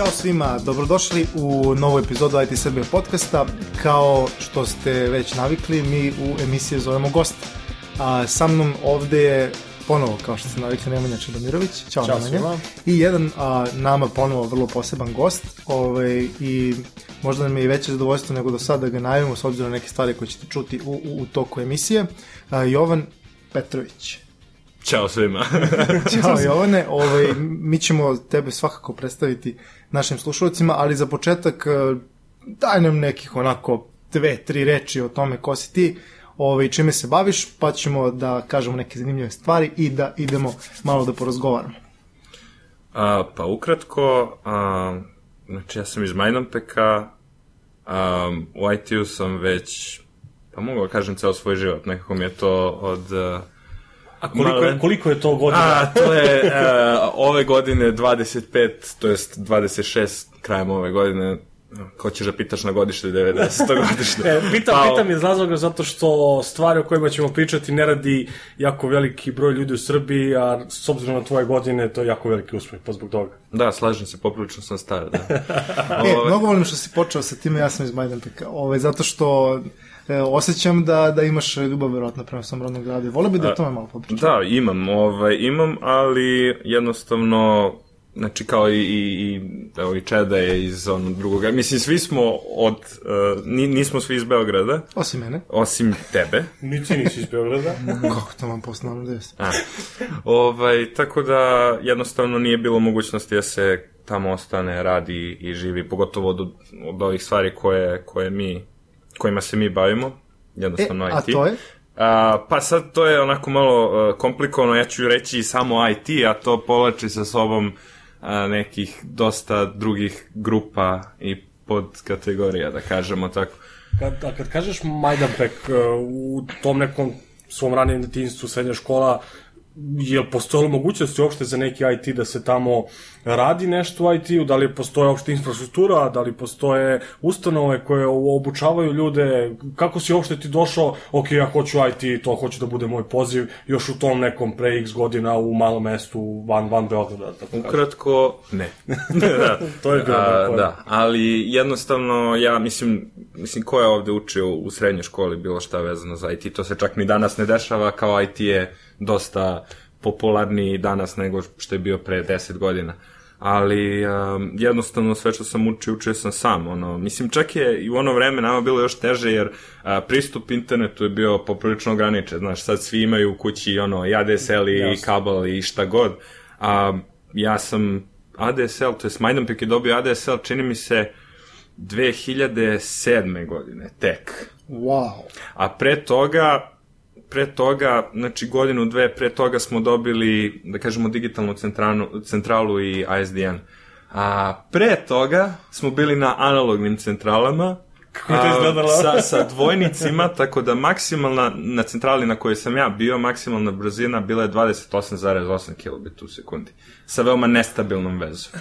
Ćao svima, dobrodošli u novu epizodu IT Srbije podcasta. Kao što ste već navikli, mi u emisiji zovemo gosta. A, sa mnom ovde je ponovo, kao što ste navikli, Nemanja Čedomirović. Ćao, Ćao Nemanja. svima. I jedan a, nama ponovo vrlo poseban gost. Ovaj, I možda nam je i veće zadovoljstvo nego do sada da ga najavimo s obzirom na neke stvari koje ćete čuti u, u, u toku emisije. A, Jovan Petrović. Ćao svima. Ćao Jovane, ovaj, mi ćemo tebe svakako predstaviti našim slušalcima, ali za početak eh, daj nam nekih onako dve, tri reči o tome ko si ti, ovaj, čime se baviš, pa ćemo da kažemo neke zanimljive stvari i da idemo malo da porazgovaramo. A, pa ukratko, a, znači ja sam iz Majdanpeka, a, u IT-u sam već, pa mogu da kažem ceo svoj život, nekako mi je to od... a, A koliko je, koliko je to godina? A, to je a, ove godine 25, to jest 26 krajem ove godine, ko ćeš da pitaš na godište 90. godište. E, pitam, Pa, pitam iz razloga zato što stvari o kojima ćemo pričati ne radi jako veliki broj ljudi u Srbiji, a s obzirom na tvoje godine to je jako veliki uspeh, pa zbog toga. Da, slažem se, poprilično sam star, da. E, Ovaj, mnogo volim što si počeo sa time, ja sam iz Majdanpeka, ovaj, zato što e, osjećam da, da imaš ljubav verovatno prema svom rodnom gradu. i Volio bi da o tome malo popričam. Da, imam, ovaj, imam, ali jednostavno, znači kao i, i, i evo i Čeda je iz onog drugoga, mislim svi smo od, uh, ni, nismo svi iz Beograda, Osim mene. osim tebe, Ni ti nisi iz Beograda. Kako to vam poslao na 90? A, ovaj, tako da jednostavno nije bilo mogućnosti da se tamo ostane, radi i živi, pogotovo od, od ovih stvari koje, koje mi, kojima se mi bavimo, E, jednostavno a IT. to je? A, pa sad to je onako malo uh, komplikovano, ja ću reći samo IT, a to povlači sa sobom a, nekih dosta drugih grupa i podkategorija, da kažemo tako. Kad, a kad kažeš Majdanpek e, u tom nekom svom ranijem detinjstvu, srednja škola, je li postojala mogućnost uopšte za neki IT da se tamo radi nešto u IT-u, da li postoje uopšte infrastruktura, da li postoje ustanove koje obučavaju ljude, kako si uopšte ti došao, ok, ja hoću IT, to hoću da bude moj poziv, još u tom nekom pre x godina u malom mestu van, van Beograda, da tako kažem. Ukratko, ne. da, To je bilo A, pojam. da, ali jednostavno, ja mislim, mislim, ko je ovde učio u srednjoj školi bilo šta vezano za IT, to se čak ni danas ne dešava, kao IT je dosta popularniji danas nego što je bio pre 10 godina. Ali um, jednostavno sve što sam učio, učio sam sam. Ono, mislim, čak je i u ono vreme nama bilo još teže jer a, pristup internetu je bio poprilično ograničen. Znaš, sad svi imaju u kući ono, i ADSL i Jasno. kabel i šta god. A ja sam ADSL, to je Majdanpek je dobio ADSL, čini mi se 2007. godine, tek. Wow. A pre toga, pre toga, znači godinu, dve, pre toga smo dobili, da kažemo, digitalnu centralu, centralu i ASDN. A pre toga smo bili na analognim centralama, Kako je to a, izgledalo? sa, sa dvojnicima, tako da maksimalna, na centrali na kojoj sam ja bio, maksimalna brzina bila je 28,8 kilobita u sekundi. Sa veoma nestabilnom vezom.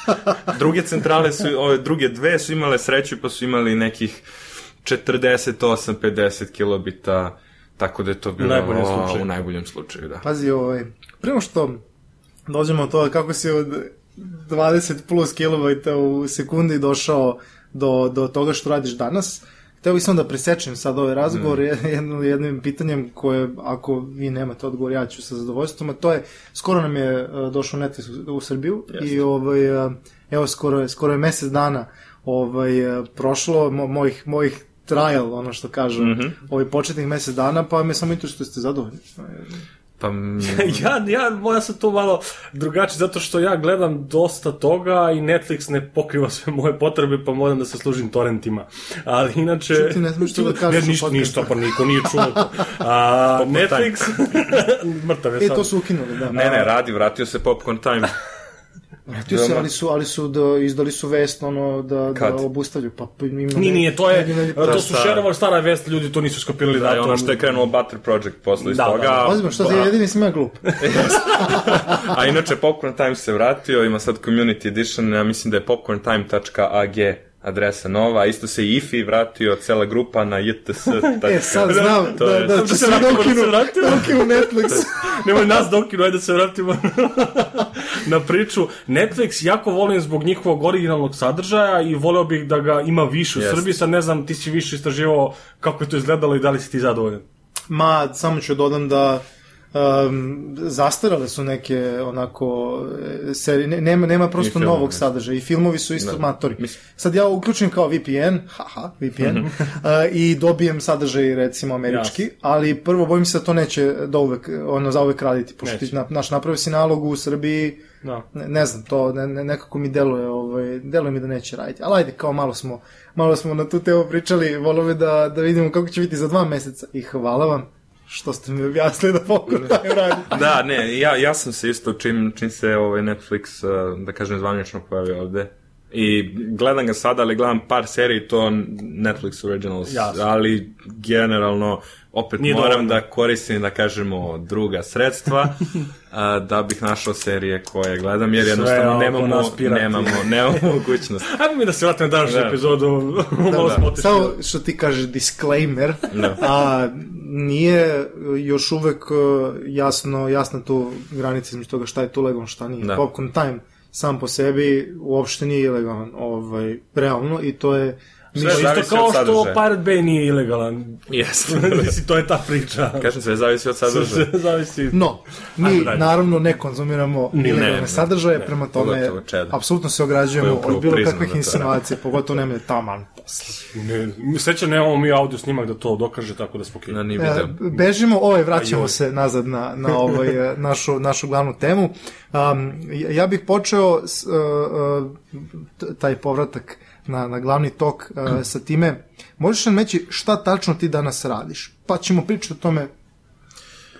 Druge centrale su, ove druge dve su imale sreću pa su imali nekih 48-50 kilobita, tako da je to bilo najboljem o, slučaju. u najboljem slučaju, da. Pazi, ovaj, prema što dođemo od toga kako si od 20 plus kilobajta u sekundi došao do, do toga što radiš danas, Hteo bih samo da presečem sad ovaj razgovor mm. jedno, jednim pitanjem koje, ako vi nemate odgovor, ja ću sa zadovoljstvom, a to je, skoro nam je uh, došao Netflix u, u Srbiju Jeste. i ovaj, uh, evo, skoro, je- skoro je mesec dana ovaj, uh, prošlo mo, mojih, mojih trial, ono što kažu, mm -hmm. ovih početnih mesec dana, pa me samo interesuje što ste zadovoljni. Pa, ja, ja, ja sam tu malo drugačiji, zato što ja gledam dosta toga i Netflix ne pokriva sve moje potrebe, pa moram da se služim torrentima. Ali inače... Što ti ne smeš to da kažeš Ne, ništa, ništa, pa niko nije čuo to. A, Netflix... Mrtav je E, sad. to su ukinuli, da. ne, ne, radi, vratio se Popcorn Time. Vratio se, ali su, ali su da, izdali su vest ono da, Kad? da obustavljaju. Pa, pa ima Nije, nije, to je, neki- to su šta? šerovali stara vest, ljudi to nisu skopirali Da, je datum. ono što je krenulo Butter Project posle iz Da, da, toga. da. Ozbiljno, što ti jedini sam ja glup. A inače Popcorn Time se vratio, ima sad Community Edition, ja mislim da je popcorntime.ag adresa nova, a isto se i IFI vratio, cela grupa na JTS. E, sad znam To da, je- da, Da će se da dokinu, dokinu Netflix. Nemoj nas dokinu, ajde da se vratimo na priču. Netflix jako volim zbog njihovog originalnog sadržaja i voleo bih da ga ima više u Jeste. Srbiji. Sad ne znam, ti si više istraživao kako je to izgledalo i da li si ti zadovoljan. Ma, samo ću dodam da um, zastarale su neke onako e, serije, ne, nema, nema prosto novog ne. sadržaja i filmovi su isto Da. matori. Mislim- Sad ja uključim kao VPN, haha, VPN, uh, i dobijem sadržaj recimo američki, Jasno. ali prvo bojim se da to neće da uvek, ono, za uvek raditi, pošto ti na, naš napravi si nalog u Srbiji, Da. ne, ne znam, to ne, ne, nekako mi deluje, ovaj, deluje mi da neće raditi. Ali ajde, kao malo smo, malo smo na tu temu pričali, volio bi da, da vidimo kako će biti za dva meseca. I hvala vam što ste mi objasnili da Poker Time radi. Da, ne, ja, ja sam se isto, čim, čim se ovaj Netflix, uh, da kažem, zvanično pojavio ovde, i gledam ga sada, ali gledam par seriji, to Netflix Originals, Jasno. ali generalno opet Nije moram dovoljno. da koristim, da kažemo, druga sredstva, a, da bih našao serije koje gledam, jer Sve jednostavno oko nemamo, nemamo, nemamo mogućnost. Ajmo mi da se vratimo na današnju Da. epizodu. Da. otišli. Samo što ti kažeš disclaimer, Da. a nije još uvek uh, jasno, jasna tu granica između toga šta je tu legalno, šta nije. Da. Popcorn Time sam po sebi uopšte nije ilegalan, ovaj, realno, i to je Sve Isto zavisi kao što. Pirate Bay nije ilegalan. Jeste. Mislim, to je ta priča. Kažem sve, zavisi od sadržaja. Zavisi. No, mi naravno ne konzumiramo Ne, ilegalne ne, sadržaje, ne, prema tome apsolutno se ograđujemo od bilo kakvih da insinuacija, pogotovo nemaju taman posle. Ne, sreće nemamo mi audio snimak da to dokaže, tako da smo Na okej. ni E, video. bežimo, ovaj, vraćamo Ajoj. se nazad na, na ovaj, e, našu, našu glavnu temu. Um, ja- bih počeo s, uh, uh, taj povratak na, na glavni tok uh, sa time. Možeš nam reći šta tačno ti danas radiš? Pa ćemo pričati o tome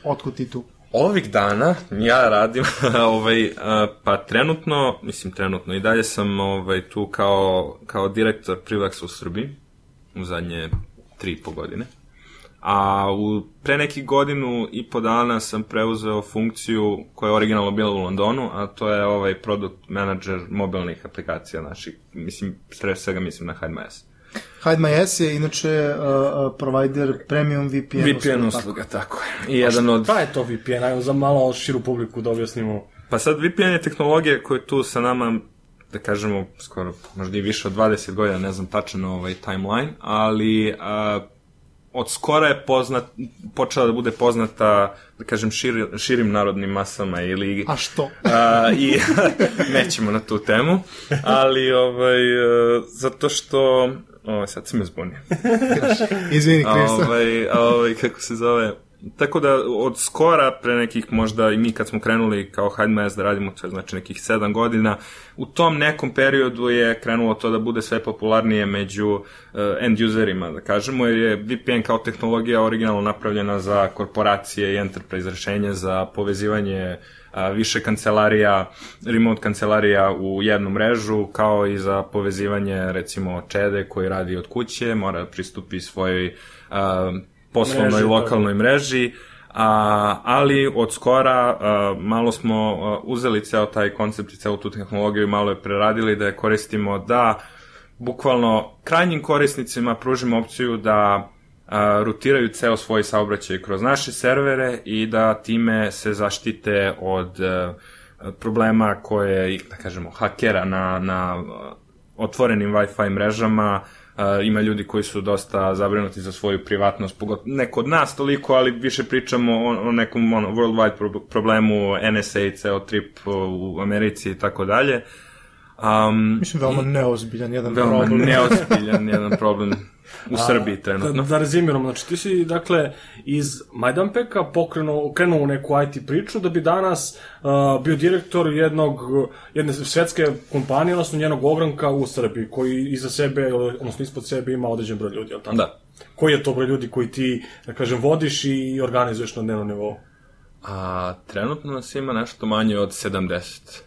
otkud ti tu. Ovih dana ja radim, ovaj, a, pa trenutno, mislim trenutno, i dalje sam ovaj, tu kao, kao direktor Privaxa u Srbiji, u zadnje tri i po godine. A u, pre nekih godinu i po dana sam preuzeo funkciju koja je originalno bila u Londonu, a to je ovaj product manager mobilnih aplikacija naših, mislim, pre svega mislim na HideMyS. HideMyS je inače uh, uh, provider premium VPN, VPN usluga, tako. usluga, tako je. I jedan od... Šta je to VPN? Ajmo za malo širu publiku da objasnimo. Pa sad VPN je tehnologija koja je tu sa nama, da kažemo, skoro možda i više od 20 godina, ne znam tačan ovaj timeline, ali a, od skora je poznat, počela da bude poznata, da kažem, širi, širim narodnim masama ili... A što? A, I nećemo na tu temu, ali ovaj, e, zato što... Ovaj, sad si me zbunio. Izvini, Krista. ovaj, ovaj, kako se zove, tako da od skora, pre nekih možda i mi kad smo krenuli kao HideMyS da radimo, to je znači nekih 7 godina, u tom nekom periodu je krenulo to da bude sve popularnije među uh, end userima, da kažemo, jer je VPN kao tehnologija originalno napravljena za korporacije i enterprise rešenje za povezivanje a, više kancelarija, remote kancelarija u jednu mrežu, kao i za povezivanje, recimo, čede koji radi od kuće, mora pristupi svojoj poslovnoj Mreži, lokalnoj mreži, a, ali od skora a, malo smo a, uzeli ceo taj koncept i celu tu tehnologiju i malo je preradili da je koristimo da bukvalno krajnjim korisnicima pružimo opciju da a, rutiraju ceo svoj saobraćaj kroz naše servere i da time se zaštite od a, problema koje, da kažemo, hakera na, na otvorenim Wi-Fi mrežama, Uh, ima ljudi koji su dosta zabrinuti za svoju privatnost, pogot, ne kod nas toliko, ali više pričamo o, o nekom ono, worldwide pro problemu NSA, ceo trip u Americi i tako dalje. Um, Mislim, veoma neozbiljan jedan veoma problem. neozbiljan jedan problem u Srbiji Da, trenutno. da rezimiram, znači ti si, dakle, iz Majdanpeka pokrenuo, krenuo u neku IT priču da bi danas uh, bio direktor jednog, jedne svetske kompanije, odnosno njenog ogranka u Srbiji, koji iza sebe, odnosno ispod sebe ima određen broj ljudi, jel tako? Da. Koji je to broj ljudi koji ti, da kažem, vodiš i organizuješ na dnevnom nivou? A trenutno nas ima nešto manje od 70.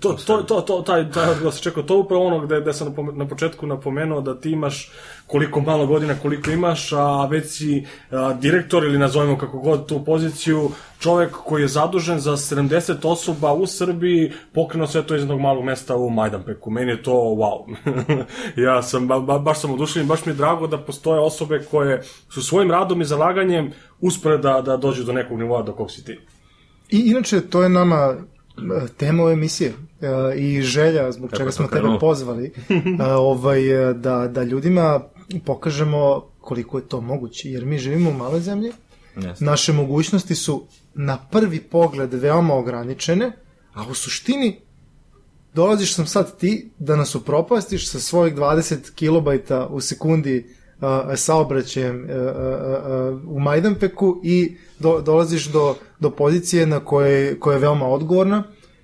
To, to, to, to, taj, taj odgovor se čekao, to je upravo ono gde, gde sam na, početku napomenuo da ti imaš koliko malo godina koliko imaš, a već si a, direktor ili nazovemo kako god tu poziciju, čovek koji je zadužen za 70 osoba u Srbiji, pokrenuo sve to iz jednog malog mesta u Majdanpeku. Meni je to wow. ja sam, ba, ba, baš sam oduševljen, baš mi je drago da postoje osobe koje su svojim radom i zalaganjem uspore da, da dođu do nekog nivoa do kog si ti. I inače, to je nama tema ove emisije e, i želja zbog čega to smo tebe pozvali e, ovaj, e, da, da ljudima pokažemo koliko je to moguće, jer mi živimo u maloj zemlji, Jeste. naše mogućnosti su na prvi pogled veoma ograničene, a u suštini dolaziš sam sad ti da nas upropastiš sa svojih 20 kilobajta u sekundi saobraćajem u Majdanpeku i do, dolaziš do, do pozicije na koje, koja je veoma odgovorna,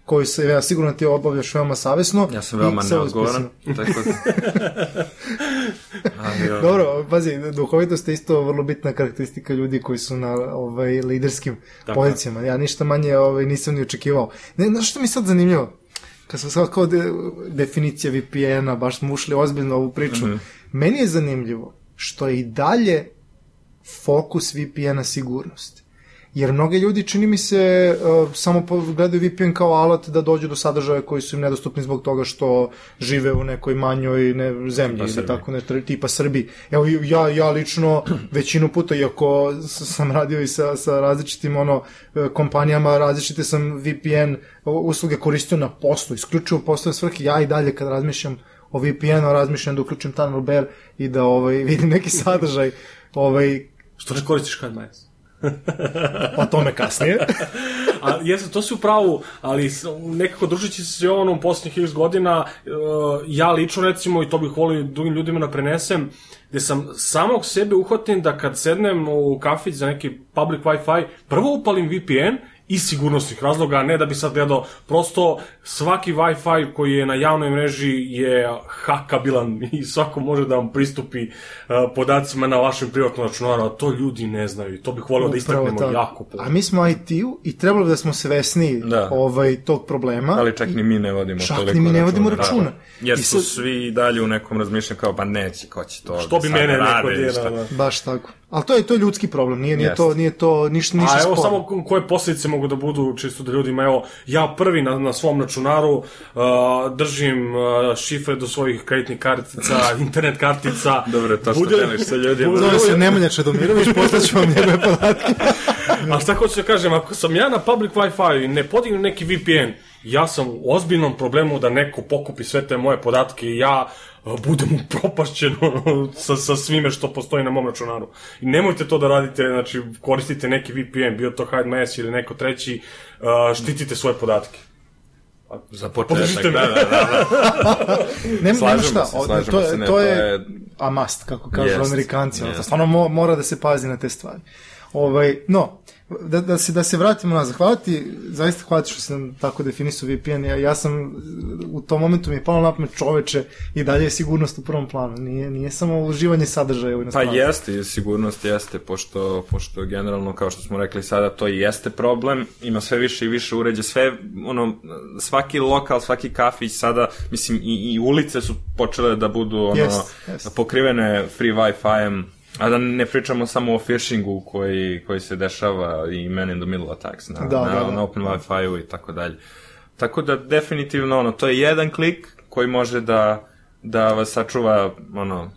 koju se, ja sigurno ti obavljaš veoma savesno. Ja sam veoma neodgovoran, tako da... Ali, ovaj, Dobro, pazi, duhovitost je isto vrlo bitna karakteristika ljudi koji su na ovaj, liderskim Tako pozicijama. Ja ništa manje ovaj, nisam ni očekivao. Ne, znaš što mi sad zanimljivo? Kad sam sad kao de, definicija VPN-a, baš smo ušli ozbiljno u ovu priču. Mhm. Meni je zanimljivo što je i dalje fokus VPN-a sigurnost. Jer mnogi ljudi, čini mi se, uh, samo gledaju VPN kao alat da dođu do sadržaja koji su im nedostupni zbog toga što žive u nekoj manjoj ne, zemlji ili Srbiji. tako ne, tipa Srbiji. Evo, ja, ja lično većinu puta, iako sam radio i sa, sa različitim ono, e, kompanijama, različite sam VPN usluge koristio na poslu, isključivo poslovne svrhe, ja i dalje kad razmišljam o VPN-u, razmišljam da uključim Tunnel Bear i da ovaj, vidim neki sadržaj ovaj, Što ne koristiš HDMS? o tome kasnije. A jesu, to si u pravu, ali nekako družeći se s Jovanom poslednjih x godina, e, ja lično recimo, i to bih volio drugim ljudima da prenesem, gde sam samog sebe uhvatim da kad sednem u kafić za neki public Wi-Fi, prvo upalim VPN iz sigurnosnih razloga, ne da bi sad gledao, prosto svaki Wi-Fi koji je na javnoj mreži je hakabilan i svako može da vam pristupi uh, podacima na vašem privatnom računaru, a to ljudi ne znaju i to bih volio da istaknemo tako. jako puno. A mi smo IT-u i trebalo bi da smo svesniji Da. ovaj, tog problema. ali čak ni mi ne vodimo Čak toliko ni mi ne vodimo računa. računa. Jer I su sad- svi dalje u nekom razmišljanju kao, pa neće, ko će to Što bi sad mene neko šta. da. Baš tako. Ali to je to je ljudski problem, nije, nije, to, nije to ništa, ništa A evo sporno. samo ko- koje posljedice mogu da budu čisto da ljudima, evo, ja prvi na, na svom računaru uh, držim uh, šifre do svojih kreditnih kartica, internet kartica. Dobro, to što deliš sa ljudima. Bude- Zove se Nemanja Čedomirović, poslaću vam njegove podatke. A šta hoću da kažem, ako sam ja na public Wi-Fi i ne podignem neki VPN, ja sam u ozbiljnom problemu da neko pokupi sve te moje podatke i ja uh, budem upropašćen sa, sa svime što postoji na mom računaru. I nemojte to da radite, znači koristite neki VPN, bio to HideMS ili neko treći, uh, štitite svoje podatke. Za početak, me. da, da, da. Nem, nema Slažemo šta, se, slažemo to, se, je, ne, to, to je, je- a must, kako kažu Jest, amerikanci. Ono, jest. stvarno mo, mora da se pazi na te stvari. Ovaj, no, da, da, se, da se vratimo nazad. Hvala ti, zaista hvala ti što sam tako definisao VPN. Ja, ja sam, u tom momentu mi je palo na pamet čoveče i dalje je sigurnost u prvom planu. Nije, nije samo uživanje sadržaja u Pa jeste, sigurnost jeste, pošto, pošto generalno, kao što smo rekli sada, to i jeste problem, ima sve više i više uređe, sve, ono, svaki lokal, svaki kafić sada, mislim, i, i ulice su počele da budu, ono, Jest, jest. pokrivene free Wi-Fi-em, a da ne pričamo samo o phishingu koji, koji se dešava i man in the middle attacks na, Da, na, da, da. na open Wi-Fi-u i tako dalje. Tako da definitivno ono, to je jedan klik koji može da, da vas sačuva ono,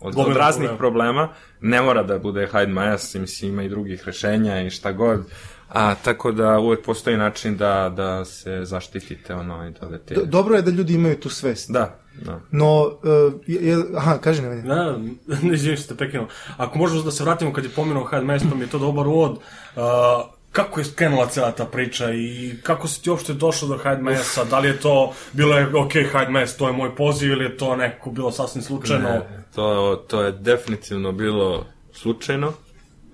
od, od raznih problema. problema. Ne mora da bude hide my ass, mislim, ima i drugih rešenja i šta god. A, tako da uvek postoji način da, da se zaštitite ono i da odete. Do- Dobro je da ljudi imaju tu svest. Da, da. No, uh, je, je, aha, kaži Nemanja. Da, ne izvinim što te prekinuo. Ako možemo da se vratimo kad je pomenuo pa mi je to dobar uvod. Uh, kako je krenula cela ta priča i kako si ti uopšte došao do HDMS-a? Da li je to bilo je, ok, HDMS, to je moj poziv ili je to neko bilo sasvim slučajno? Ne, to, to je definitivno bilo slučajno.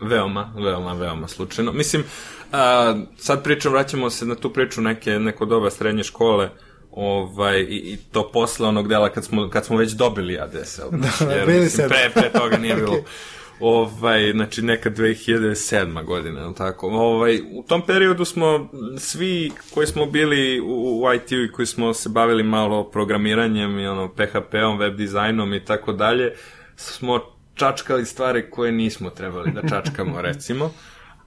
Veoma, veoma, veoma slučajno. Mislim, a, sad pričam, vraćamo se na tu priču neke, neko doba srednje škole, ovaj, i, i to posle onog dela kad smo, kad smo već dobili ADSL. Da, da, bili ste. pre, pre toga nije bilo. Ovaj, znači neka 2007. godina, je li tako? Ovaj, u tom periodu smo svi koji smo bili u, u IT-u i koji smo se bavili malo programiranjem i ono, PHP-om, web dizajnom i tako dalje, smo čačkali stvari koje nismo trebali da čačkamo, recimo.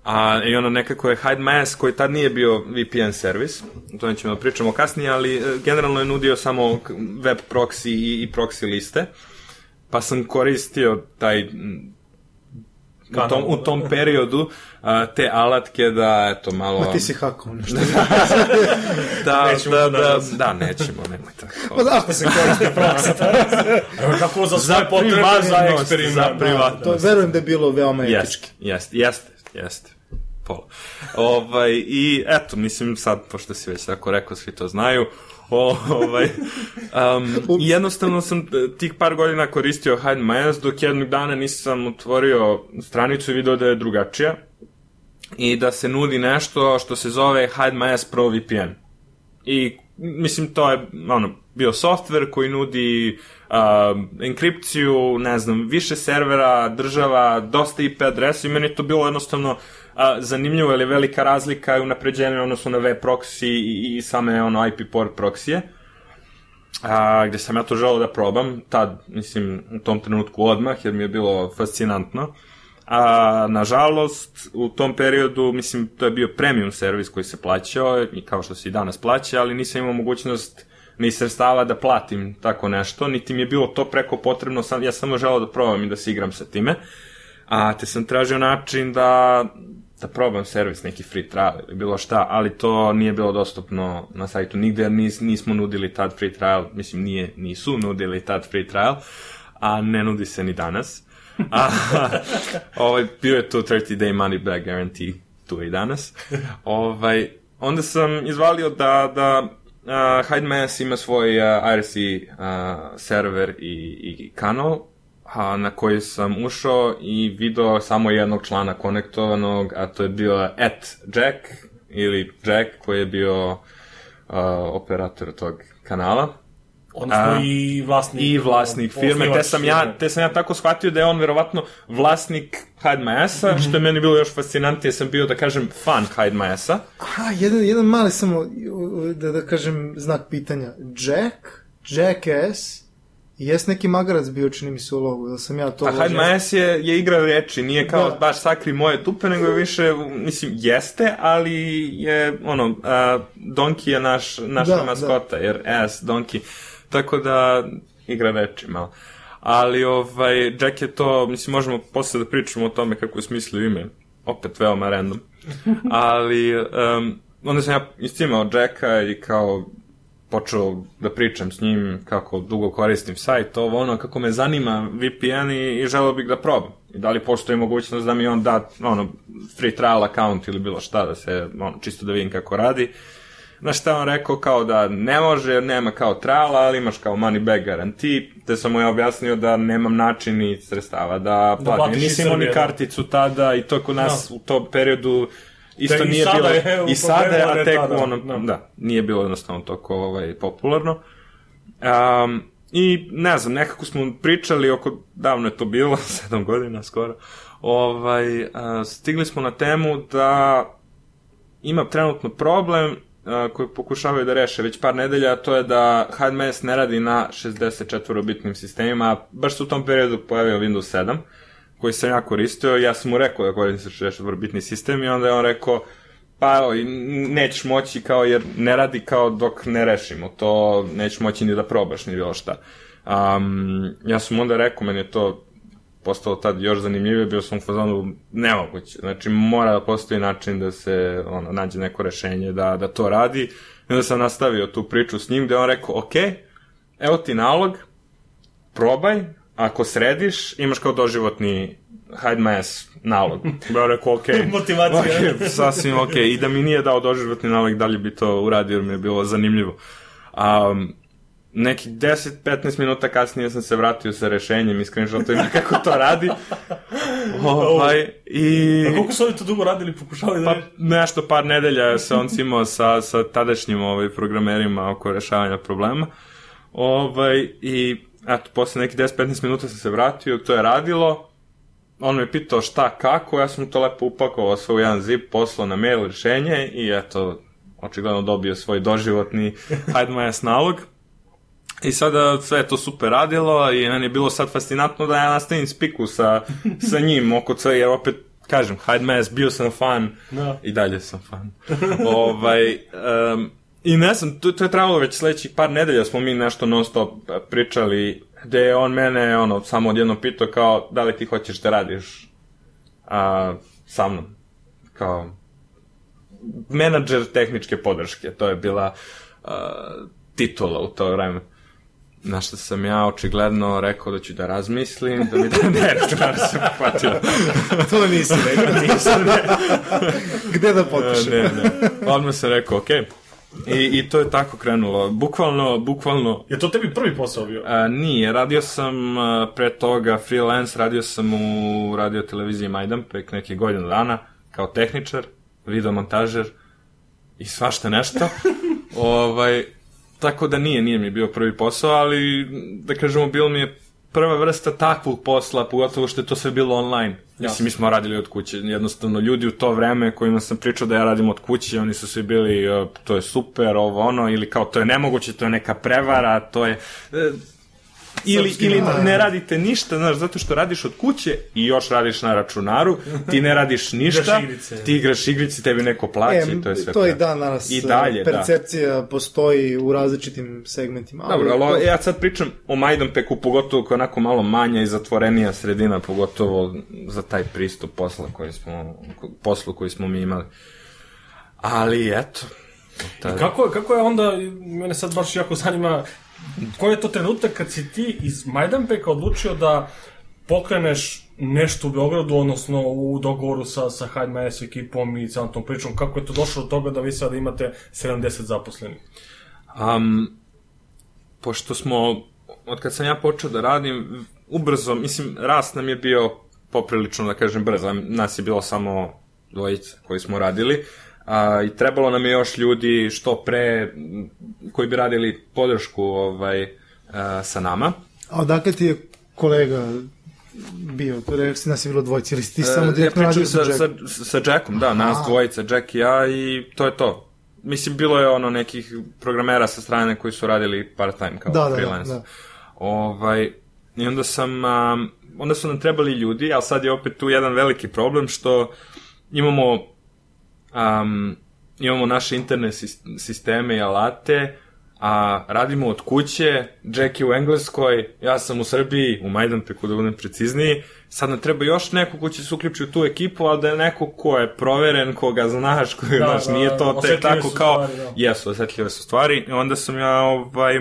A, I ono nekako je Hide Mask koji tad nije bio VPN servis, o tome ćemo da pričamo kasnije, ali e, generalno je nudio samo web proxy i, i proxy liste, pa sam koristio taj u tom, u tom periodu a, te alatke da, eto, malo... Ma ti si hakao nešto. da, Nećemo da, to da, danas. da, nećemo, nemoj tako. Pa da, ako se koristi praksa. Evo kako za sve potrebe za privatnost, eksperiment. za privatnost. To verujem da je bilo veoma etički. Jeste, jeste, jeste. Pola. ovaj, I eto, mislim sad, pošto si već tako rekao, svi to znaju, o, ovaj, um, jednostavno sam eh, tih par godina koristio Hide My Ass, dok jednog dana nisam otvorio stranicu i video da je drugačija i da se nudi nešto što se zove Hide My Ass Pro VPN. I mislim to je ono bio softver koji nudi uh, enkripciju, ne znam, više servera, država, dosta IP adresa i meni to bilo jednostavno uh, zanimljivo, jer je velika razlika u napređenju odnosno na web proxy i, i same ono IP port proksije. A, gde sam ja to želeo da probam, tad, mislim, u tom trenutku odmah, jer mi je bilo fascinantno. A, nažalost, u tom periodu, mislim, to je bio premium servis koji se plaćao, i kao što se i danas plaća, ali nisam imao mogućnost ni sredstava da platim tako nešto, niti mi je bilo to preko potrebno, sam, ja samo želeo da probam i da se igram sa time. A te sam tražio način da, da probam servis, neki free trial ili bilo šta, ali to nije bilo dostupno na sajtu nigde, jer nis, nismo nudili tad free trial, mislim nije, nisu nudili tad free trial, a ne nudi se ni danas. A, ovaj, bio je to 30 day money back guarantee, tu je i danas. Ovaj, onda sam izvalio da, da uh, Hide Mass ima svoj uh, IRC uh, server i, i kanal, a, na koji sam ušao i video samo jednog člana konektovanog, a to je bio at Jack, ili Jack, koji je bio uh, operator tog kanala. Odnosno A, i vlasnik. I vlasnik firme, te sam, ja, te sam ja tako shvatio da je on verovatno vlasnik Hide My Ass-a, Mhm. što je meni bilo još fascinantnije, sam bio, da kažem, fan Hide My Ass-a. Aha, jedan, jedan mali samo, da, da kažem, znak pitanja. Jack, Jackass, jes neki magarac bio, čini mi se u logu, ili sam ja to... A? My Ass je, je igra reči, nije kao Da. baš sakri moje tupe, nego je više, mislim, jeste, ali je, ono, uh, Donkey je naš, naša Da, da. maskota, jer ass, Donkey, tako da igra reči malo. Ali, ovaj, Jack je to, mislim, možemo posle da pričamo o tome kako je smislio ime, opet veoma random, ali, um, onda sam ja iscimao Jacka i kao, počeo da pričam s njim kako dugo koristim sajt, ovo ono, kako me zanima VPN i, i želeo bih da probam. I da li postoji mogućnost da mi on da ono, free trial account ili bilo šta, da se, ono, čisto da vidim kako radi. Na šta on rekao kao da ne može, jer nema kao triala, ali imaš kao money back guarantee, te sam mu ja objasnio da nemam način ni sredstava da platim. platiš iz Nisam imao ni da. karticu tada i to kod nas u tom periodu isto Da, nije bilo, je i sada je, a tek tada, ono, da. da, nije bilo jednostavno toliko ovaj, popularno. Um, I ne znam, nekako smo pričali oko, davno je to bilo, sedam godina skoro, ovaj, uh, stigli smo na temu da ima trenutno problem uh, koji pokušavaju da reše već par nedelja, to je da HDMS ne radi na 64-bitnim sistemima, baš se u tom periodu pojavio Windows 7, koji sam ja koristio, ja sam mu rekao da koristim 64-bitni sistem i onda je on rekao, pa evo, nećeš moći kao, jer ne radi kao dok ne rešimo, to nećeš moći ni da probaš, ni bilo šta. Um, ja sam onda rekao, meni je to postalo tad još zanimljivije, bio sam u fazonu nemoguće. Znači, mora da postoji način da se ono, nađe neko rešenje da, da to radi. I onda sam nastavio tu priču s njim, gde on rekao, ok, evo ti nalog, probaj, ako središ, imaš kao doživotni hide my ass nalog. Ja rekao, ok. Motivacija. Ok, sasvim ok. I da mi nije dao doživotni nalog, da li bi to uradio, jer mi je bilo zanimljivo. Um, neki 10-15 minuta kasnije sam se vratio sa rešenjem i screenshotovima kako to radi. ovaj, i... A koliko su oni to dugo radili, pokušavali da... Pa nešto par nedelja se on cimao sa, sa tadašnjim ovaj, programerima oko rešavanja problema. Ovaj, I eto, posle neki 10-15 minuta sam se vratio, to je radilo. on me pitao šta, kako, ja sam mu to lepo upakovao sve u jedan zip, poslao na mail rešenje i eto, očigledno dobio svoj doživotni hajde majas nalog. I sada sve to super radilo i meni je bilo sad fascinantno da ja nastavim spiku sa, sa njim oko sve, jer opet kažem, hajde majas, bio sam fan Da. i dalje sam fan. ovaj, um, I ne znam, to, to je trebalo već sledećih par nedelja smo mi nešto non stop pričali, gde je on mene ono, samo odjedno pitao kao, da li ti hoćeš da radiš a, sa mnom? Kao, menadžer tehničke podrške, to je bila a, titula u to vreme. Na što sam ja očigledno rekao da ću da razmislim, da mi da ne računar se pohvatio. to nisi rekao. Nisam, ne. Gde da potpišem? Ne, ne. Odmah sam rekao, okej. I, I to je tako krenulo. Bukvalno, bukvalno, Je to tebi prvi posao bio? a, nije. Radio sam a, pre toga freelance, radio sam u radio televiziji Majdanpek neke godinu dana, kao tehničar, videomontažer i svašta nešto. ovaj, tako da nije, nije mi bio prvi posao, ali da kažemo, bilo mi je prva vrsta takvog posla, pogotovo što je to sve bilo online. Mislim, mi smo radili od kuće. Jednostavno, ljudi u to vreme kojima sam pričao da ja radim od kuće, oni su svi bili, e, to je super, ovo ono, ili kao to je nemoguće, to je neka prevara, to je... ili, ili ne radite ništa, znaš, zato što radiš od kuće i još radiš na računaru, ti ne radiš ništa, ti igraš igrice, tebi neko plaća E, i to je sve. to i pre. dan danas. I dalje, da. Percepcija postoji u različitim segmentima. Dobro, ali to- ja sad pričam o Majdanpeku, pogotovo koja je onako malo manja i zatvorenija sredina, pogotovo za taj pristup posla koji smo, poslu koji smo mi imali. Ali, eto. tada- Kako, je- kako je onda, mene sad baš jako zanima, koji je to trenutak kad si ti iz Majdanpeka odlučio da pokreneš nešto u Beogradu, odnosno u dogovoru sa, sa My ekipom i celom tom pričom, kako je to došlo do toga da vi sada imate 70 zaposlenih? Um, pošto smo, od kad sam ja počeo da radim, ubrzo, mislim, rast nam je bio poprilično, da kažem, brzo. Nas je bilo samo dvojica koji smo radili. A, I trebalo nam je još ljudi što pre koji bi radili podršku ovaj, a, sa nama. A odakle ti je kolega bio? To rekao si nas je bilo dvojci, ili ti samo E, direktno ja radio sa sa, Jackom? sa, sa Jackom, da, nas dvojica, Jack i ja i to je to. Mislim, bilo je ono nekih programera sa strane koji su radili part-time kao Da, da, da, freelance. da. Ovaj, I onda sam, um, onda su nam trebali ljudi, ali sad je opet tu jedan veliki problem što imamo um, imamo naše interne sis- sisteme i alate, a radimo od kuće, Jack je u Engleskoj, ja sam u Srbiji, u Majdanpeku da budem precizniji, sad nam treba još neko ko će se uključi u tu ekipu, ali da je neko ko je proveren, koga znaš, ko, Da, znaš, da, nije to te osetljive tako kao, stvari, da. jesu, osetljive su stvari, i onda sam ja, ovaj,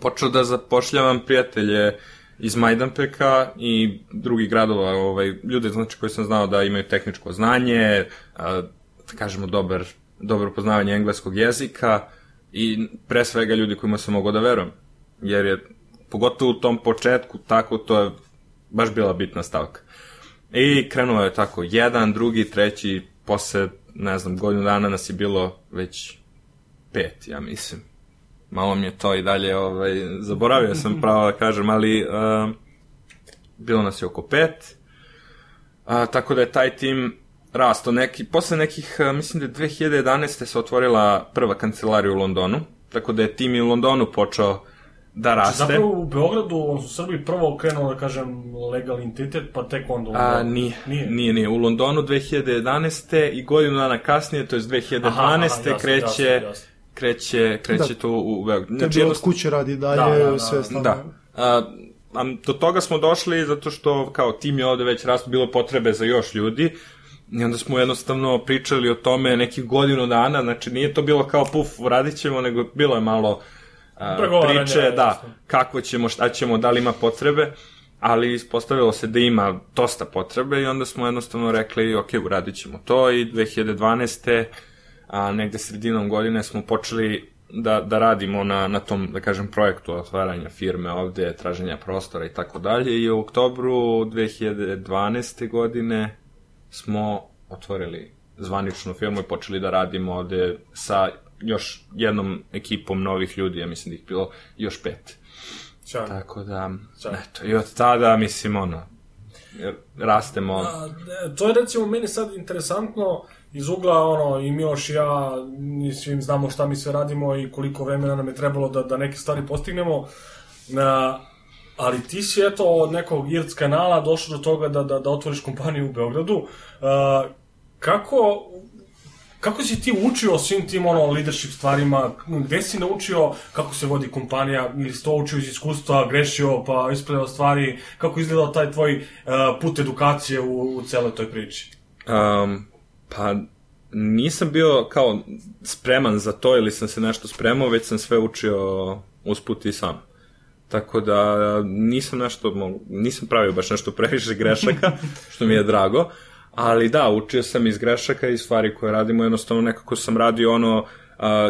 počeo da zapošljavam prijatelje iz Majdanpeka i drugih gradova, ovaj, ljude znači koji sam znao da imaju tehničko znanje, a, da kažemo dobar, dobro poznavanje engleskog jezika i pre svega ljudi kojima sam mogao da verujem. Jer je, pogotovo u tom početku, tako to je baš bila bitna stavka. I krenuo je tako, jedan, drugi, treći, posle, ne znam, godinu dana nas je bilo već pet, ja mislim malo mi je to i dalje, ovaj, zaboravio sam pravo da kažem, ali uh, bilo nas je oko pet, a, tako da je taj tim rasto neki, posle nekih, uh, mislim da je 2011. se otvorila prva kancelarija u Londonu, tako da je tim i u Londonu počeo da raste. Zapravo u Beogradu, odnosno u Srbiji, prvo krenuo, da kažem, legalni entitet, pa tek onda... u A, Londonu. nije, Nije. nije, nije. U Londonu 2011. i godinu dana kasnije, to je 2012. Aha, aha, jasno, kreće, jasno, jasno. kreće, kreće Da. to u, Beogradu. Tebi Znači, od jednostavno- kuće radi dalje, Da, da, da, sve stalno. Da. A, a, do toga smo došli zato što kao tim je ovde već rastu bilo potrebe za još ljudi i onda smo jednostavno pričali o tome nekih godinu dana, znači nije to bilo kao puf, radit ćemo, nego bilo je malo Pregovaranja, priče, da, kako ćemo, šta ćemo, da li ima potrebe, ali ispostavilo se da ima dosta potrebe i onda smo jednostavno rekli, ok, uradit ćemo to i 2012. A, negde sredinom godine smo počeli da, da radimo na, na tom, da kažem, projektu otvaranja firme ovde, traženja prostora i tako dalje i u oktobru 2012. godine smo otvorili zvaničnu firmu i počeli da radimo ovde sa još jednom ekipom novih ljudi, ja mislim da ih bilo još pet. Sjajno. Tako da, Sjajno. eto, i od tada, mislim, ono, rastemo. A, e, to je recimo meni sad interesantno iz ugla ono i Miloš i ja mi svim znamo šta mi sve radimo i koliko vremena nam je trebalo da, da neke stvari postignemo. Na, ali ti si eto od nekog IRC kanala došao do toga da, da, da otvoriš kompaniju u Beogradu. Uh, kako Kako si ti učio o svim tim ono leadership stvarima? Gde si naučio kako se vodi kompanija? Ili si to učio iz iskustva, grešio pa ispredao stvari? Kako izgledao taj tvoj uh, put edukacije u, u celoj toj priči? Um, pa nisam bio kao spreman za to ili sam se nešto spremao, već sam sve učio usput i sam. Tako da nisam nešto, nisam pravio baš nešto previše grešaka, što mi je drago. Ali da, učio sam iz grešaka i stvari koje radimo, jednostavno nekako sam radio ono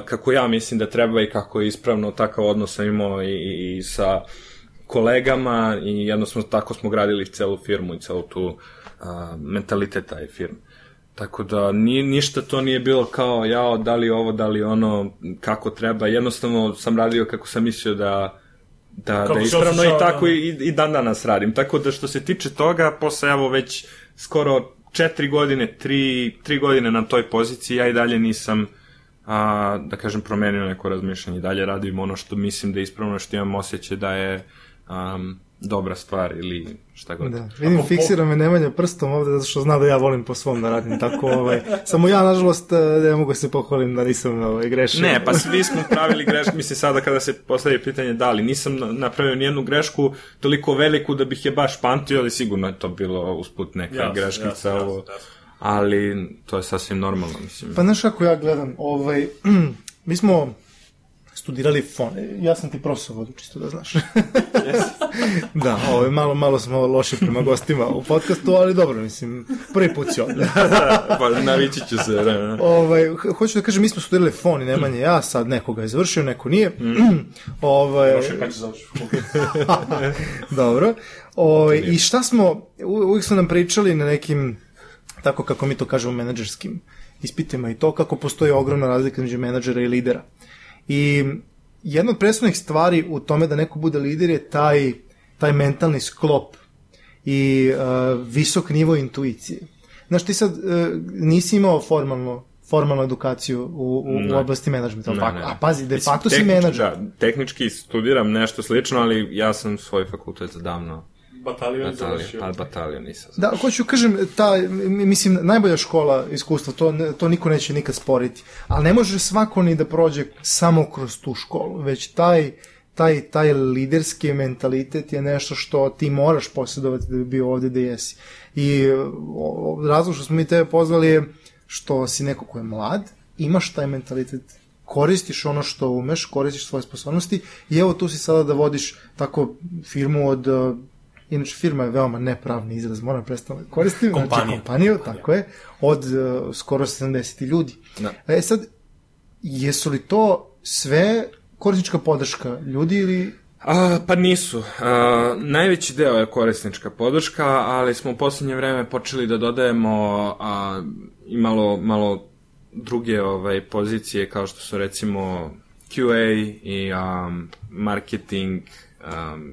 kako ja mislim da treba i kako je ispravno, takav odnos sam imao i, i, i sa kolegama i jednostavno tako smo gradili celu firmu i celu tu uh, mentalitet taj firme. Tako da ni, ništa to nije bilo kao jao, da li ovo, da li ono, kako treba. Jednostavno sam radio kako sam mislio da, da, kako da ispravno i tako da... i, i dan danas radim. Tako da što se tiče toga, posle evo već skoro četiri godine, tri, tri godine na toj poziciji, ja i dalje nisam a, da kažem, promenio neko razmišljanje. Dalje radim ono što mislim da je ispravno, što imam osjećaj da je um, dobra stvar ili šta god. Da, vidim, fiksira me Nemanja prstom ovde zato što zna da ja volim po svom da radim tako, ovaj, samo ja, nažalost, ne mogu se pohvalim da nisam ovaj, grešio. Ne, pa svi smo pravili grešku, mislim sada kada se postavi pitanje da li, nisam napravio nijednu grešku toliko veliku da bih je baš pamtio, ali sigurno je to bilo usput neka yes, greškica, yes, ovo, yes, yes. ali to je sasvim normalno, mislim. Pa znaš kako ja gledam, ovaj, mi smo studirali fon. Ja sam ti profesor vodu, čisto da znaš. yes. da, ovaj, malo, malo smo loši prema gostima u podcastu, ali dobro, mislim, prvi put si ovde. pa navići ću se. Da, da. Ovaj, hoću da kažem, mi smo studirali fon i Nemanje ja, sad nekoga je završio, neko nije. Mm. ovaj, Loše, kad će završiti? dobro. Ovaj, I šta smo, uvijek smo nam pričali na nekim, tako kako mi to kažemo, menadžerskim ispitima i to kako postoji ogromna razlika među menadžera i lidera. I jedna od presudnih stvari u tome da neko bude lider je taj, taj mentalni sklop i uh, visok nivo intuicije. Znaš, ti sad uh, nisi imao formalno formalnu edukaciju u, u, u oblasti menadžmenta, ne, ne. a pazi, de facto si menadžer. Da, tehnički studiram nešto slično, ali ja sam svoj fakultet zadavno Batalion završio. Pa batalion nisam Da, hoću kažem, ta, mislim, najbolja škola iskustva, to, to niko neće nikad sporiti. Ali ne može svako ni da prođe samo kroz tu školu, već taj, taj, taj liderski mentalitet je nešto što ti moraš posjedovati da bi bio ovde da jesi. I razlog što smo mi tebe pozvali je što si neko ko je mlad, imaš taj mentalitet koristiš ono što umeš, koristiš svoje sposobnosti i evo tu si sada da vodiš tako firmu od Inače, firma je veoma nepravni izraz, moram prestati da koristim. Kompaniju. Znači, kompaniju, tako je, od uh, skoro 70 ljudi. Da. E sad, jesu li to sve korisnička podrška ljudi ili A, pa nisu. A, najveći deo je korisnička podrška, ali smo u poslednje vreme počeli da dodajemo a, i malo, malo druge ovaj, pozicije kao što su recimo QA i um, marketing, um,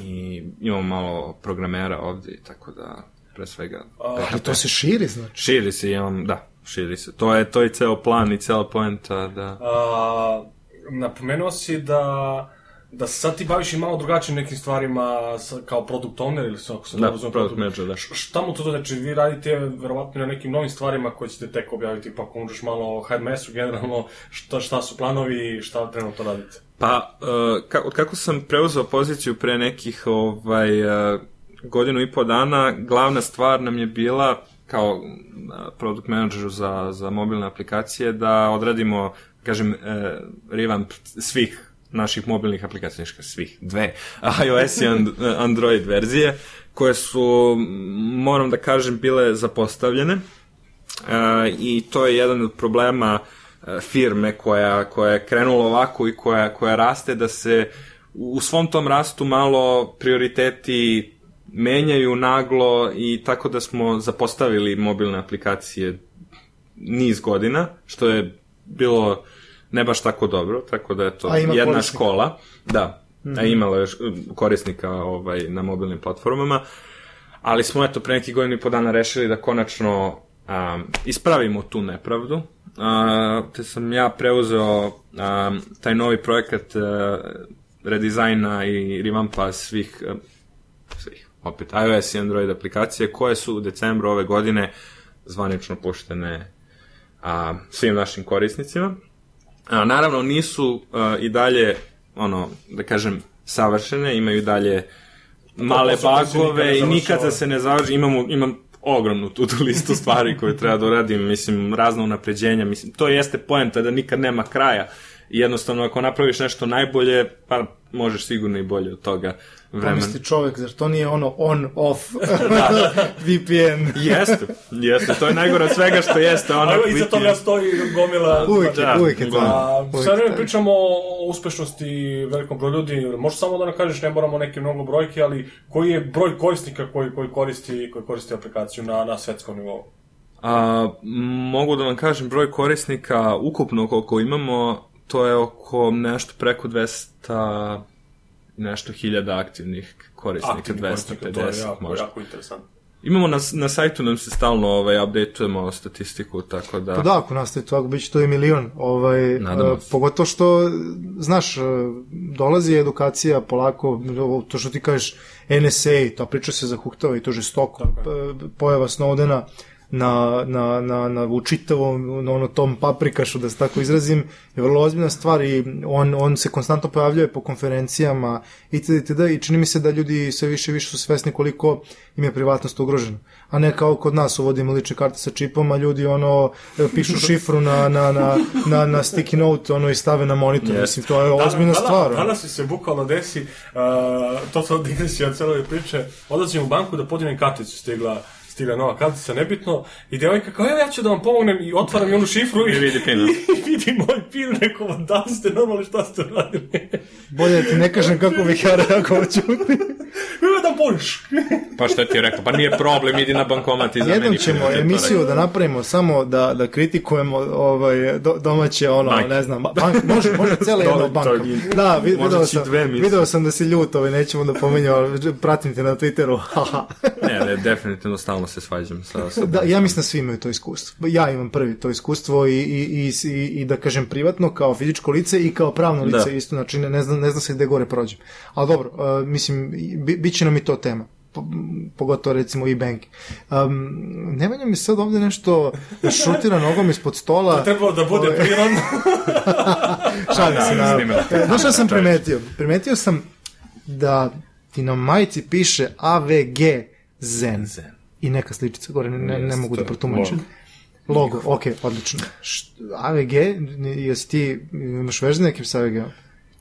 i imamo malo programera ovde, tako da pre svega... A, ali to se širi, znači? Širi se, imam, da, širi se. To je, to je ceo plan i cela poenta, da... A, napomenuo si da da se sad ti baviš i malo drugačijim nekim stvarima sa, kao product owner ili ako se da, product, product manager, da. Šta mu to znači? Vi radite verovatno na nekim novim stvarima koje ćete tek objaviti, pa ako možeš malo o HMS-u generalno, šta, šta su planovi i šta trenutno radite? Pa, uh, ka, od kako sam preuzeo poziciju pre nekih ovaj, uh, godinu i po dana, glavna stvar nam je bila kao uh, product manageru za, za mobilne aplikacije da odradimo, kažem, uh, revamp svih naših mobilnih aplikacija, svih, dve, iOS i Android verzije, koje su, moram da kažem, bile zapostavljene. Uh, I to je jedan od problema uh, firme koja, koja je krenula ovako i koja, koja raste, da se u svom tom rastu malo prioriteti menjaju naglo i tako da smo zapostavili mobilne aplikacije niz godina, što je bilo ne baš tako dobro, tako da je to jedna korisnika. škola, da, mm -hmm. a imala je korisnika ovaj, na mobilnim platformama, ali smo eto pre nekih godina i po dana rešili da konačno a, ispravimo tu nepravdu, a, te sam ja preuzeo a, taj novi projekat a, redizajna i revampa svih, a, svih, opet iOS i Android aplikacije koje su u decembru ove godine zvanično puštene a, svim našim korisnicima. A, naravno, nisu a, i dalje, ono, da kažem, savršene, imaju dalje male bagove i nikad završava. da se ne završi. Imamo, imam ogromnu tu listu stvari koje treba da uradim, mislim, razna unapređenja, mislim, to jeste poenta da nikad nema kraja. I jednostavno, ako napraviš nešto najbolje, pa možeš sigurno i bolje od toga vremena. Pomisli čovek, zar to nije ono on, off, VPN? Jeste, jeste, to je najgore od svega što jeste. Ono, A evo, iza toga stoji gomila... Uvijek je, Da, uvijek je uglavnom. tako. A, Uvijek sad ne pričamo o uspešnosti velikom broju ljudi, možeš samo da nam kažeš, ne moramo neke mnogo brojke, ali koji je broj korisnika koji, koji, koristi, koji koristi aplikaciju na, na svetskom nivou? A, mogu da vam kažem broj korisnika ukupno koliko imamo, to je oko nešto preko 200 nešto hiljada aktivnih korisnika, Aktivni korisnika, 250 to je jako, možda. jako interesantno. Imamo na, na sajtu nam se stalno ovaj, updateujemo statistiku, tako da... Pa da, ako nastaje to, ako bit će to i milion. Ovaj, uh, pogotovo što, znaš, uh, dolazi edukacija polako, to što ti kažeš NSA, ta priča se zahuktava i to žestoko. P- Pojava Snowdena na, na, na, na u čitavom, na ono tom paprikašu, da se tako izrazim, je vrlo ozbiljna stvar i on, on se konstantno pojavljuje po konferencijama itd. itd. i čini mi se da ljudi sve više i više su svesni koliko im je privatnost ugrožena. A ne kao kod nas uvodimo lične karte sa čipom, a ljudi ono pišu šifru na, na, na, na, na sticky note ono i stave na monitor. Yes. Mislim, to je ozbiljna Danas- stvar. Danas mi se bukvalno desi, uh, to sam digresija od celove priče, odlazim u banku da podignem karticu, stigla stigla nova kartica, nebitno, i devojka kao, evo ja ću da vam pomognem i otvaram i onu šifru i, I vidi pin. i vidi moj pin, rekao, da ste normalni, šta ste radili? Bolje da ti ne kažem kako bih ja reagovao ćuti. Evo da boliš. Pa šta ti je rekao? Pa nije problem, idi na bankomat i zameni Jednom ćemo emisiju da napravimo samo da, da kritikujemo ovaj, do, domaće, ono, Banke. ne znam, bank, može, može cijela jedna banka. Da, vid, video, sam, video sam da si ljut, ovaj, nećemo da pomenjamo, ali pratim te na Twitteru. Ne, ne, definitivno stalno se svađam sa... sa Da, ja mislim da svi imaju to iskustvo. Ja imam prvi to iskustvo i, i, i, i, i da kažem privatno kao fizičko lice i kao pravno lice Da. isto, znači ne, ne, znam, ne znam se gde gore prođem. Ali dobro, uh, mislim, bi, bit će nam i to tema Po- pogotovo recimo i bank. Um, Nemanja mi sad ovde nešto šutira nogom ispod stola. Trebalo da bude Ovaj, prirodno. Šalim se, Da, naravno. snimila. E, Znaš šta sam primetio? Primetio sam da ti na majici piše AVG Zen. Zen. I neka sličica gore, ne, ne, ne mogu da to protumačim. Logo, ok, odlično. AVG, jesi ti, imaš veze nekim sa AVG-om?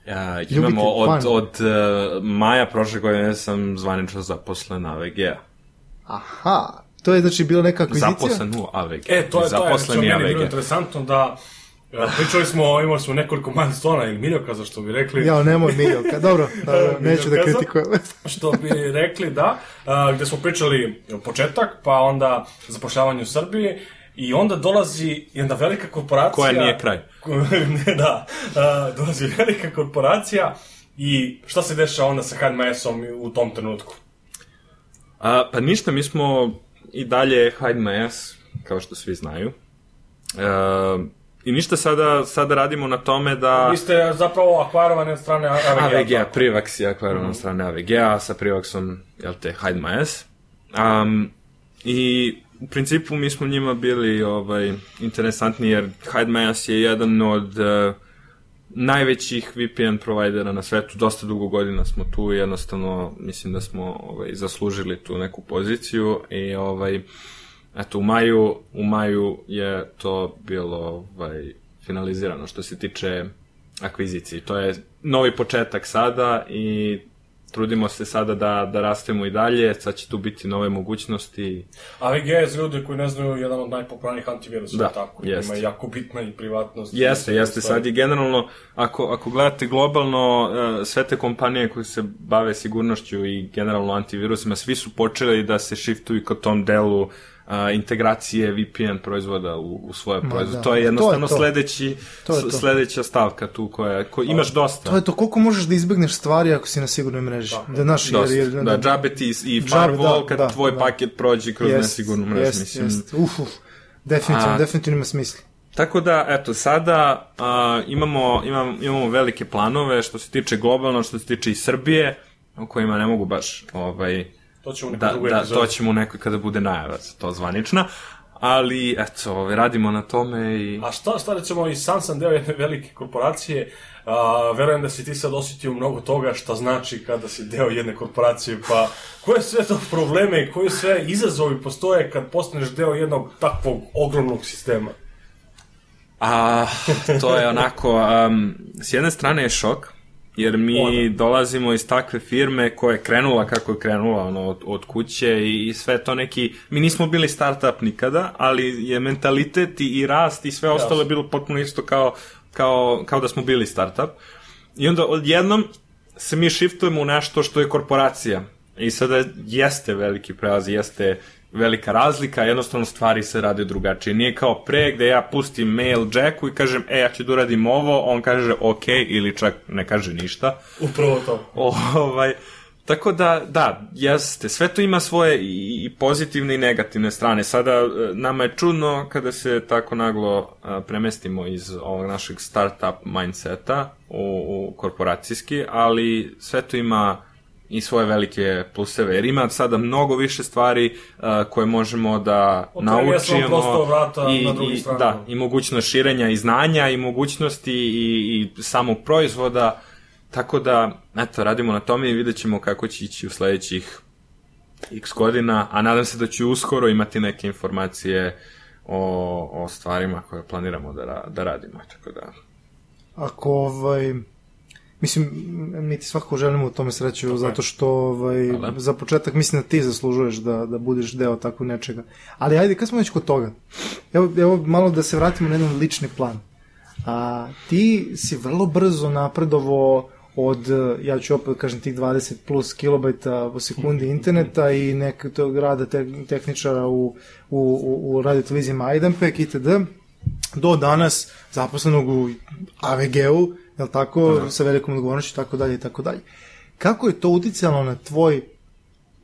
Ja, Ljubitelj, imamo od, od uh, maja prošle godine sam zvanično zaposlen na AVG-a. Aha, to je znači bila neka akvizicija? Zaposlen u AVG. E, to je, to je, što Zaposleni meni bilo interesantno da e, pričali smo, imali smo nekoliko milestona ili miljoka, za što bi rekli. Ja, nemoj Miljoka, dobro, dobro, neću da kritikujem. što bi rekli da, gde smo pričali početak, pa onda zapošljavanje u Srbiji, i onda dolazi jedna velika korporacija... Koja nije kraj. da, a, dolazi velika korporacija i šta se dešava onda sa HMS-om u tom trenutku? A, pa ništa, mi smo i dalje Ass, kao što svi znaju. E, I ništa sada, sada radimo na tome da... Vi ste zapravo akvarovani od strane AVG. AVG-a, Privax je akvarovan mm. strane AVG-a, sa Privaxom, jel te, Hide My Ass. Um, I u principu mi smo njima bili ovaj, interesantni jer Ass je jedan od uh, najvećih VPN provajdera na svetu, dosta dugo godina smo tu i jednostavno mislim da smo ovaj, zaslužili tu neku poziciju i ovaj, eto, u maju, u maju je to bilo ovaj, finalizirano što se tiče akviziciji. To je novi početak sada i trudimo se sada da, da rastemo i dalje, sad će tu biti nove mogućnosti. AVG je za ljude koji ne znaju jedan od najpopularnijih antivirusa, Da, tako. jeste. Ima jako bitna i privatnost. Jeste, jeste, sad je generalno, ako, ako gledate globalno, eh, sve te kompanije koje se bave sigurnošću i generalno antivirusima, svi su počeli da se shiftuju ka tom delu a, integracije VPN proizvoda u, u svoje proizvode. da. To je jednostavno To je to. sledeći, To je to. sledeća stavka tu koja, ko, imaš dosta. To je to, koliko možeš da izbegneš stvari ako si na sigurnoj mreži. Da, znaš, jer, Dosta. jer, da, džabe ti i firewall da, kad da, tvoj da. paket prođe kroz jest, nesigurnu mrežu, jest, mislim. Jest. Uf, uf. Definitivno, A- definitivno ima smisla. Tako da, eto, sada a, imamo, imam, imamo velike planove što se tiče globalno, što se tiče i Srbije, o kojima ne mogu baš ovaj, To ćemo u nekoj da, drugoj da, epizodi. to ćemo u nekoj kada bude najava za to zvanična, ali eto, ovaj, radimo na tome i... A šta, šta recimo, i sam sam deo jedne velike korporacije, a, verujem da si ti sad osjetio mnogo toga šta znači kada si deo jedne korporacije, pa koje sve to probleme i koji sve izazovi postoje kad postaneš deo jednog takvog ogromnog sistema? A, to je onako, um, s jedne strane je šok, jer mi Ono. dolazimo iz takve firme koja je krenula kako je krenula ono, od, od kuće i, i sve to neki, mi nismo bili startup nikada, ali je mentalitet i, i rast i sve ostalo je bilo potpuno isto kao, kao, kao da smo bili startup. I onda odjednom se mi shiftujemo u nešto što je korporacija. I sada jeste veliki prelaz, jeste velika razlika, jednostavno stvari se rade drugačije. Nije kao pre gde ja pustim mail Jacku i kažem, e, ja ću da uradim ovo, on kaže ok, ili čak ne kaže ništa. Upravo to. ovaj, tako da, da, jeste, sve to ima svoje i, i pozitivne i negativne strane. Sada, e, nama je čudno kada se tako naglo a, premestimo iz ovog našeg startup mindseta u, u korporacijski, ali sve to ima i svoje velike pluseve, jer ima sada mnogo više stvari a, koje možemo da sam naučimo i, na i, da, i mogućnost širenja i znanja i mogućnosti i, i samog proizvoda. Tako da, eto, radimo na tome i vidjet ćemo kako će ići u sledećih x godina, a nadam se da ću uskoro imati neke informacije o, o stvarima koje planiramo da, ra- da radimo, tako da... Ako, ovaj, mislim, mi ti svakako želimo u tome sreću, zato što, ovaj, Hvala. za početak mislim da ti zaslužuješ da, da budeš deo tako nečega. Ali ajde, kad smo već kod toga, evo, evo malo da se vratimo na jedan lični plan. A, ti si vrlo brzo napredovo od, ja ću opet kažem, tih 20 plus kilobajta po sekundi interneta i nek tog rada te, tehničara u, u, u, u radio televiziji Majdanpek itd. do danas zaposlenog u AVG-u, jel tako, Aha. sa velikom odgovornošću i tako dalje i tako dalje. Kako je to uticalo na tvoj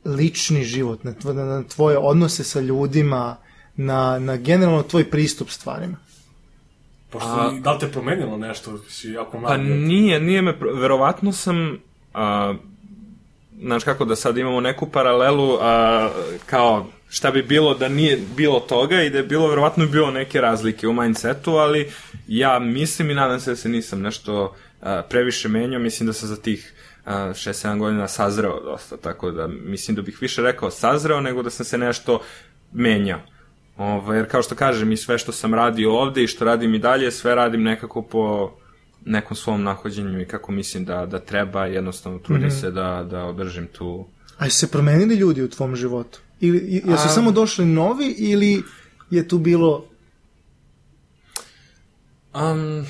lični život, na tvoje, na tvoje odnose sa ljudima, na, na generalno tvoj pristup stvarima? Pošto, A- da li te promenilo nešto, si jako mlad? Pa nije, nije me, verovatno sam, a, znaš kako da sad imamo neku paralelu, a, kao šta bi bilo da nije bilo toga i da je bilo, verovatno bi bilo neke razlike u mindsetu, ali ja mislim i nadam se da se nisam nešto a, previše menjao, mislim da sam za tih 6-7 godina sazreo dosta, tako da mislim da bih više rekao sazreo nego da sam se nešto menjao. Ovo, jer kao što kažem, i sve što sam radio ovde i što radim i dalje, sve radim nekako po nekom svom nahođenju i kako mislim da, da treba, jednostavno trudim mm -hmm. se da, da održim tu... A su se promenili ljudi u tvom životu? Ili jesu A- samo došli novi ili je tu bilo Um,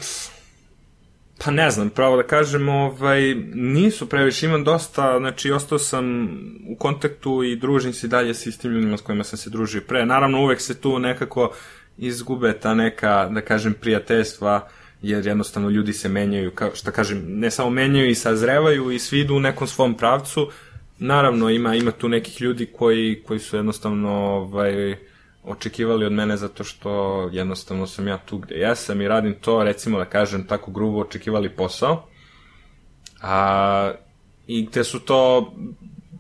pa ne znam, pravo da kažem, ovaj, nisu previše, imam dosta, znači ostao sam u kontaktu i družim se dalje sa istim ljudima s kojima sam se družio pre. Naravno, uvek se tu nekako izgube ta neka, da kažem, prijateljstva, jer jednostavno ljudi se menjaju, kao šta kažem, ne samo menjaju i sazrevaju i svi idu u nekom svom pravcu. Naravno, ima, ima tu nekih ljudi koji, koji su jednostavno ovaj, očekivali od mene zato što jednostavno sam ja tu gde jesam i radim to, recimo da kažem tako grubo, očekivali posao. A, I gde su to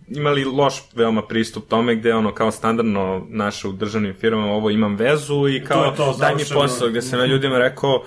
imali loš veoma pristup tome gde ono kao standardno naše u državnim firmama ovo imam vezu i kao je to, daj mi posao gde sam ja ljudima rekao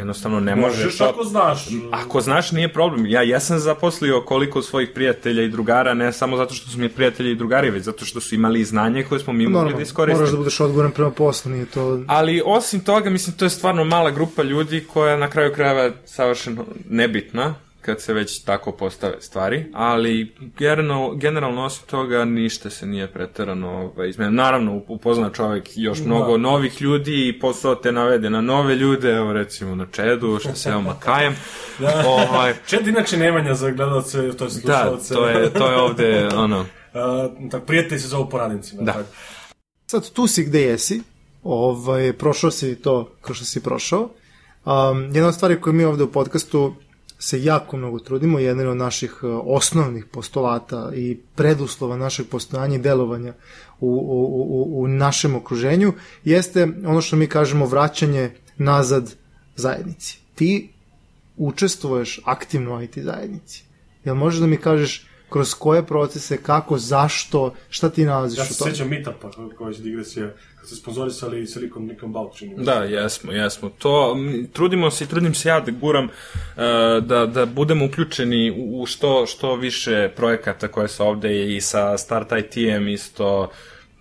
jednostavno ne možeš Možeš to- ako znaš. Ako znaš, nije problem. Ja jesam zaposlio koliko svojih prijatelja i drugara, ne samo zato što su mi prijatelji i drugari, već zato što su imali znanje koje smo mi mogli da iskoristimo. Moraš da budeš odgovoran prema poslu, nije to... Ali osim toga, mislim, to je stvarno mala grupa ljudi koja na kraju krajeva savršeno nebitna kad se već tako postave stvari, ali generalno, generalno osim toga ništa se nije preterano ovaj, izmenilo. Naravno, upozna čovjek još mnogo novih ljudi i posao te navede na nove ljude, evo recimo na Čedu, što se veoma kajem. ovaj, Čed inače Nemanja za gledalce, to je da, slušalce. to je, to je ovde, ono, Uh, tak, prijatelji se zovu po radnicima. Da. Tako. sad tu si gde jesi, ovaj, prošao si to kao što si prošao. Um, jedna od stvari koje mi ovde u podcastu se jako mnogo trudimo, jedan od naših uh, osnovnih postulata i preduslova našeg postojanja i delovanja u, u, u, u našem okruženju jeste ono što mi kažemo vraćanje nazad zajednici. Ti učestvuješ aktivno u IT zajednici. Jel možeš da mi kažeš kroz koje procese, kako, zašto, šta ti nalaziš Ja u se tome? sećam meetupa koja je digresija, kad ste sponzorisali Bout, čini mi se. Da, jesmo, jesmo. To, trudimo se i trudim se ja da guram uh, da, da budemo uključeni u, što, što više projekata koje su ovde i sa Start IT-em isto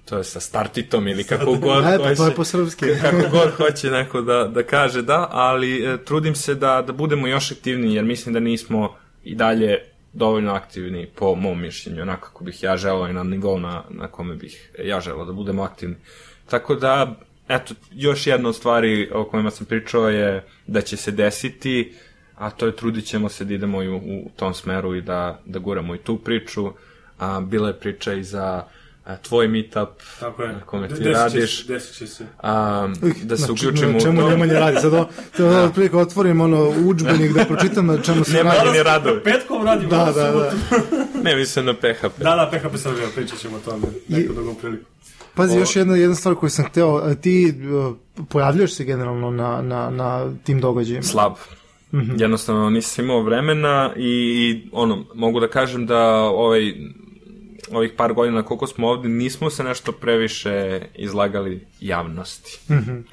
to je sa Startitom ili kako god E, pa to je hoće- po srpski. kako god hoće neko da, da kaže da, ali e, trudim se da, da budemo još aktivniji, jer mislim da nismo i dalje dovoljno aktivni po mom mišljenju, onako kako bih ja želao i na nivou na, na kome bih ja želao da budemo aktivni. Tako da, eto, još jedna od stvari o kojima sam pričao je da će se desiti, a to je trudit ćemo se da idemo i u, u tom smeru i da, da guramo i tu priču. A, bila je priča i za a, tvoj meetup Tako je. na kome ti Desit će radiš. se- Desit će se. A, da se Na č- uključimo na u čemu to. Nemanja radi? Sad ovo, to da. otprilike otvorim ono udžbenik da pročitam na čemu se radi. ni radovi. Petkom radimo. Da, da, da. Ne, mislim na PHP. Da, da, PHP Srbija, pričat ćemo o tome. Neku drugom priliku. Pazi, još jedna, jedna stvar koju sam hteo, a ti uh, pojavljaš se generalno na, na, na tim događajima. Slab. Jednostavno nisam imao vremena i, i ono, mogu da kažem da ovaj, ovih par godina koliko smo ovde nismo se nešto previše izlagali javnosti.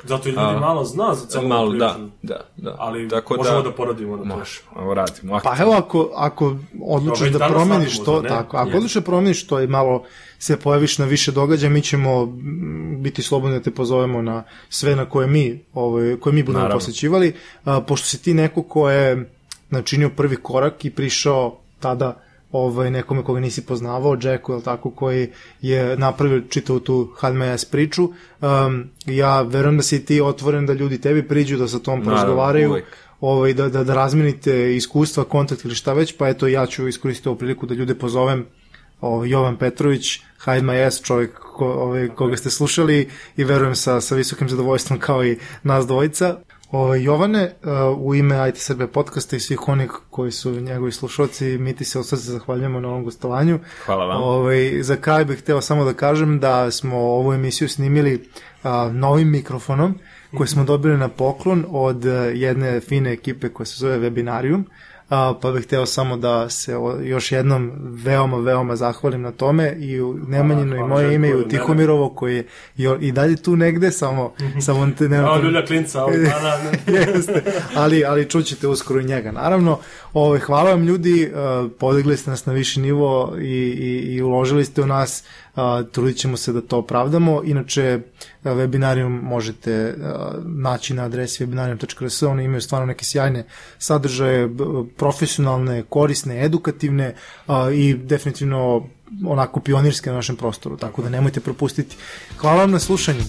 Zato i ljudi malo zna za celu Malo, ovu da, priču. da, da. Ali Tako možemo da, poradimo na to. Možemo, evo radimo. Pa evo ako, ako odlučiš da promeniš radimo to, to, ne? tako, ako odlučiš da promeniš to i malo se pojaviš na više događaja, mi ćemo mm, biti slobodni da te pozovemo na sve na koje mi, ovaj, koje mi budemo Naravno. posjećivali, a, pošto si ti neko ko je načinio prvi korak i prišao tada ovaj, nekome koga nisi poznavao, Jacku, ili tako, koji je napravio čitavu tu HDMS priču. Um, ja verujem da si ti otvoren da ljudi tebi priđu, da sa tom porazgovaraju, ovaj, da, da, da razmenite iskustva, kontakt ili šta već, pa eto ja ću iskoristiti ovu priliku da ljude pozovem ovaj, Jovan Petrović, Hide My Ass, čovjek ko, ovaj, koga ste slušali i verujem sa, sa visokim zadovoljstvom kao i nas dvojica. Ovaj, Jovane, uh, u ime IT Srbe podcasta i svih onih koji su njegovi slušalci, mi ti se od srca zahvaljujemo na ovom gostovanju. Hvala vam. Ovaj, za kraj bih hteo samo da kažem da smo ovu emisiju snimili a, novim mikrofonom koji smo dobili na poklon od a, jedne fine ekipe koja se zove Webinarium. A, pa bih hteo samo da se o, još jednom veoma, veoma zahvalim na tome i u Nemanjino i moje ime i u Tihomirovo koji je jo- i dalje tu negde, samo, samo te nema... Kao Ljulja Klinca, ne. Jeste, ali, ali čućete uskoro i njega. Naravno, ovaj, hvala vam ljudi, uh, podigli ste nas na viši nivo i, i, i uložili ste u nas, uh, trudit ćemo se da to opravdamo. Inače, uh, webinarium možete uh, naći na adresi webinarium.rs, oni imaju stvarno neke sjajne sadržaje, profesionalne, korisne, edukativne uh, i definitivno onako pionirske na našem prostoru, tako da nemojte propustiti. Hvala vam na slušanju.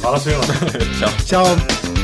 Hvala svima. Ćao. Ćao!